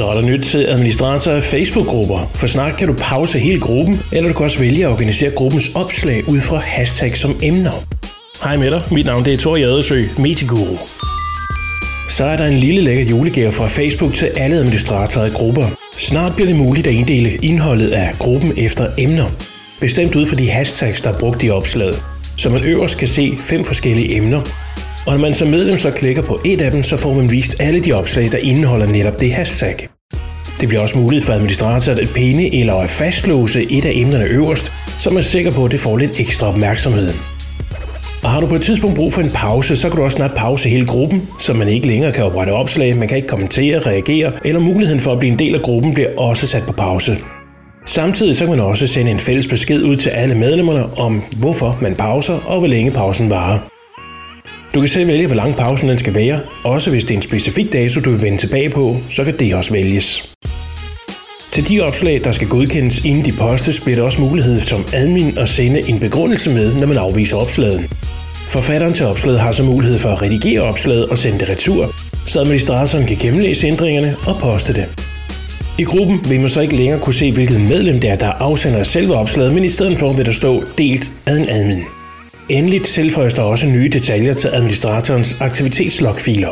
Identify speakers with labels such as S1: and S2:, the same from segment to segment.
S1: Så er der nyt til administrator af Facebook-grupper. For snart kan du pause hele gruppen, eller du kan også vælge at organisere gruppens opslag ud fra hashtag som emner. Hej med dig, mit navn det er Tor Jadesø, Metiguru. Så er der en lille lækker julegave fra Facebook til alle administratorer af grupper. Snart bliver det muligt at inddele indholdet af gruppen efter emner. Bestemt ud fra de hashtags, der er brugt i opslaget. Så man øverst kan se fem forskellige emner. Og når man som medlem så klikker på et af dem, så får man vist alle de opslag, der indeholder netop det hashtag. Det bliver også muligt for administratoren at pinde eller at fastlåse et af emnerne øverst, så man er sikker på, at det får lidt ekstra opmærksomhed. Og har du på et tidspunkt brug for en pause, så kan du også snart pause hele gruppen, så man ikke længere kan oprette opslag, man kan ikke kommentere, reagere, eller muligheden for at blive en del af gruppen bliver også sat på pause. Samtidig så kan man også sende en fælles besked ud til alle medlemmerne om, hvorfor man pauser og hvor længe pausen varer. Du kan selv vælge, hvor lang pausen den skal være. Også hvis det er en specifik dato, du vil vende tilbage på, så kan det også vælges. Til de opslag, der skal godkendes inden de postes, bliver der også mulighed som admin at sende en begrundelse med, når man afviser opslaget. Forfatteren til opslaget har så mulighed for at redigere opslaget og sende det retur, så administratoren kan gennemlæse ændringerne og poste det. I gruppen vil man så ikke længere kunne se, hvilket medlem det er, der afsender selve opslaget, men i stedet for vil der stå delt af en admin. Endeligt tilføjes der også nye detaljer til administratorens aktivitetslogfiler.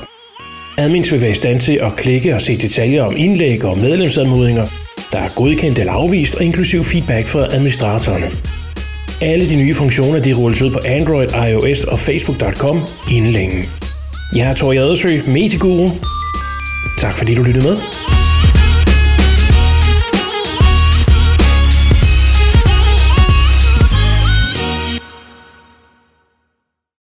S1: Admins vil være i stand til at klikke og se detaljer om indlæg og medlemsanmodninger, der er godkendt eller afvist, og inklusiv feedback fra administratorerne. Alle de nye funktioner de rulles ud på Android, iOS og Facebook.com inden længe. Jeg er Tor Jadersø, Meteguru. Tak fordi du lyttede med.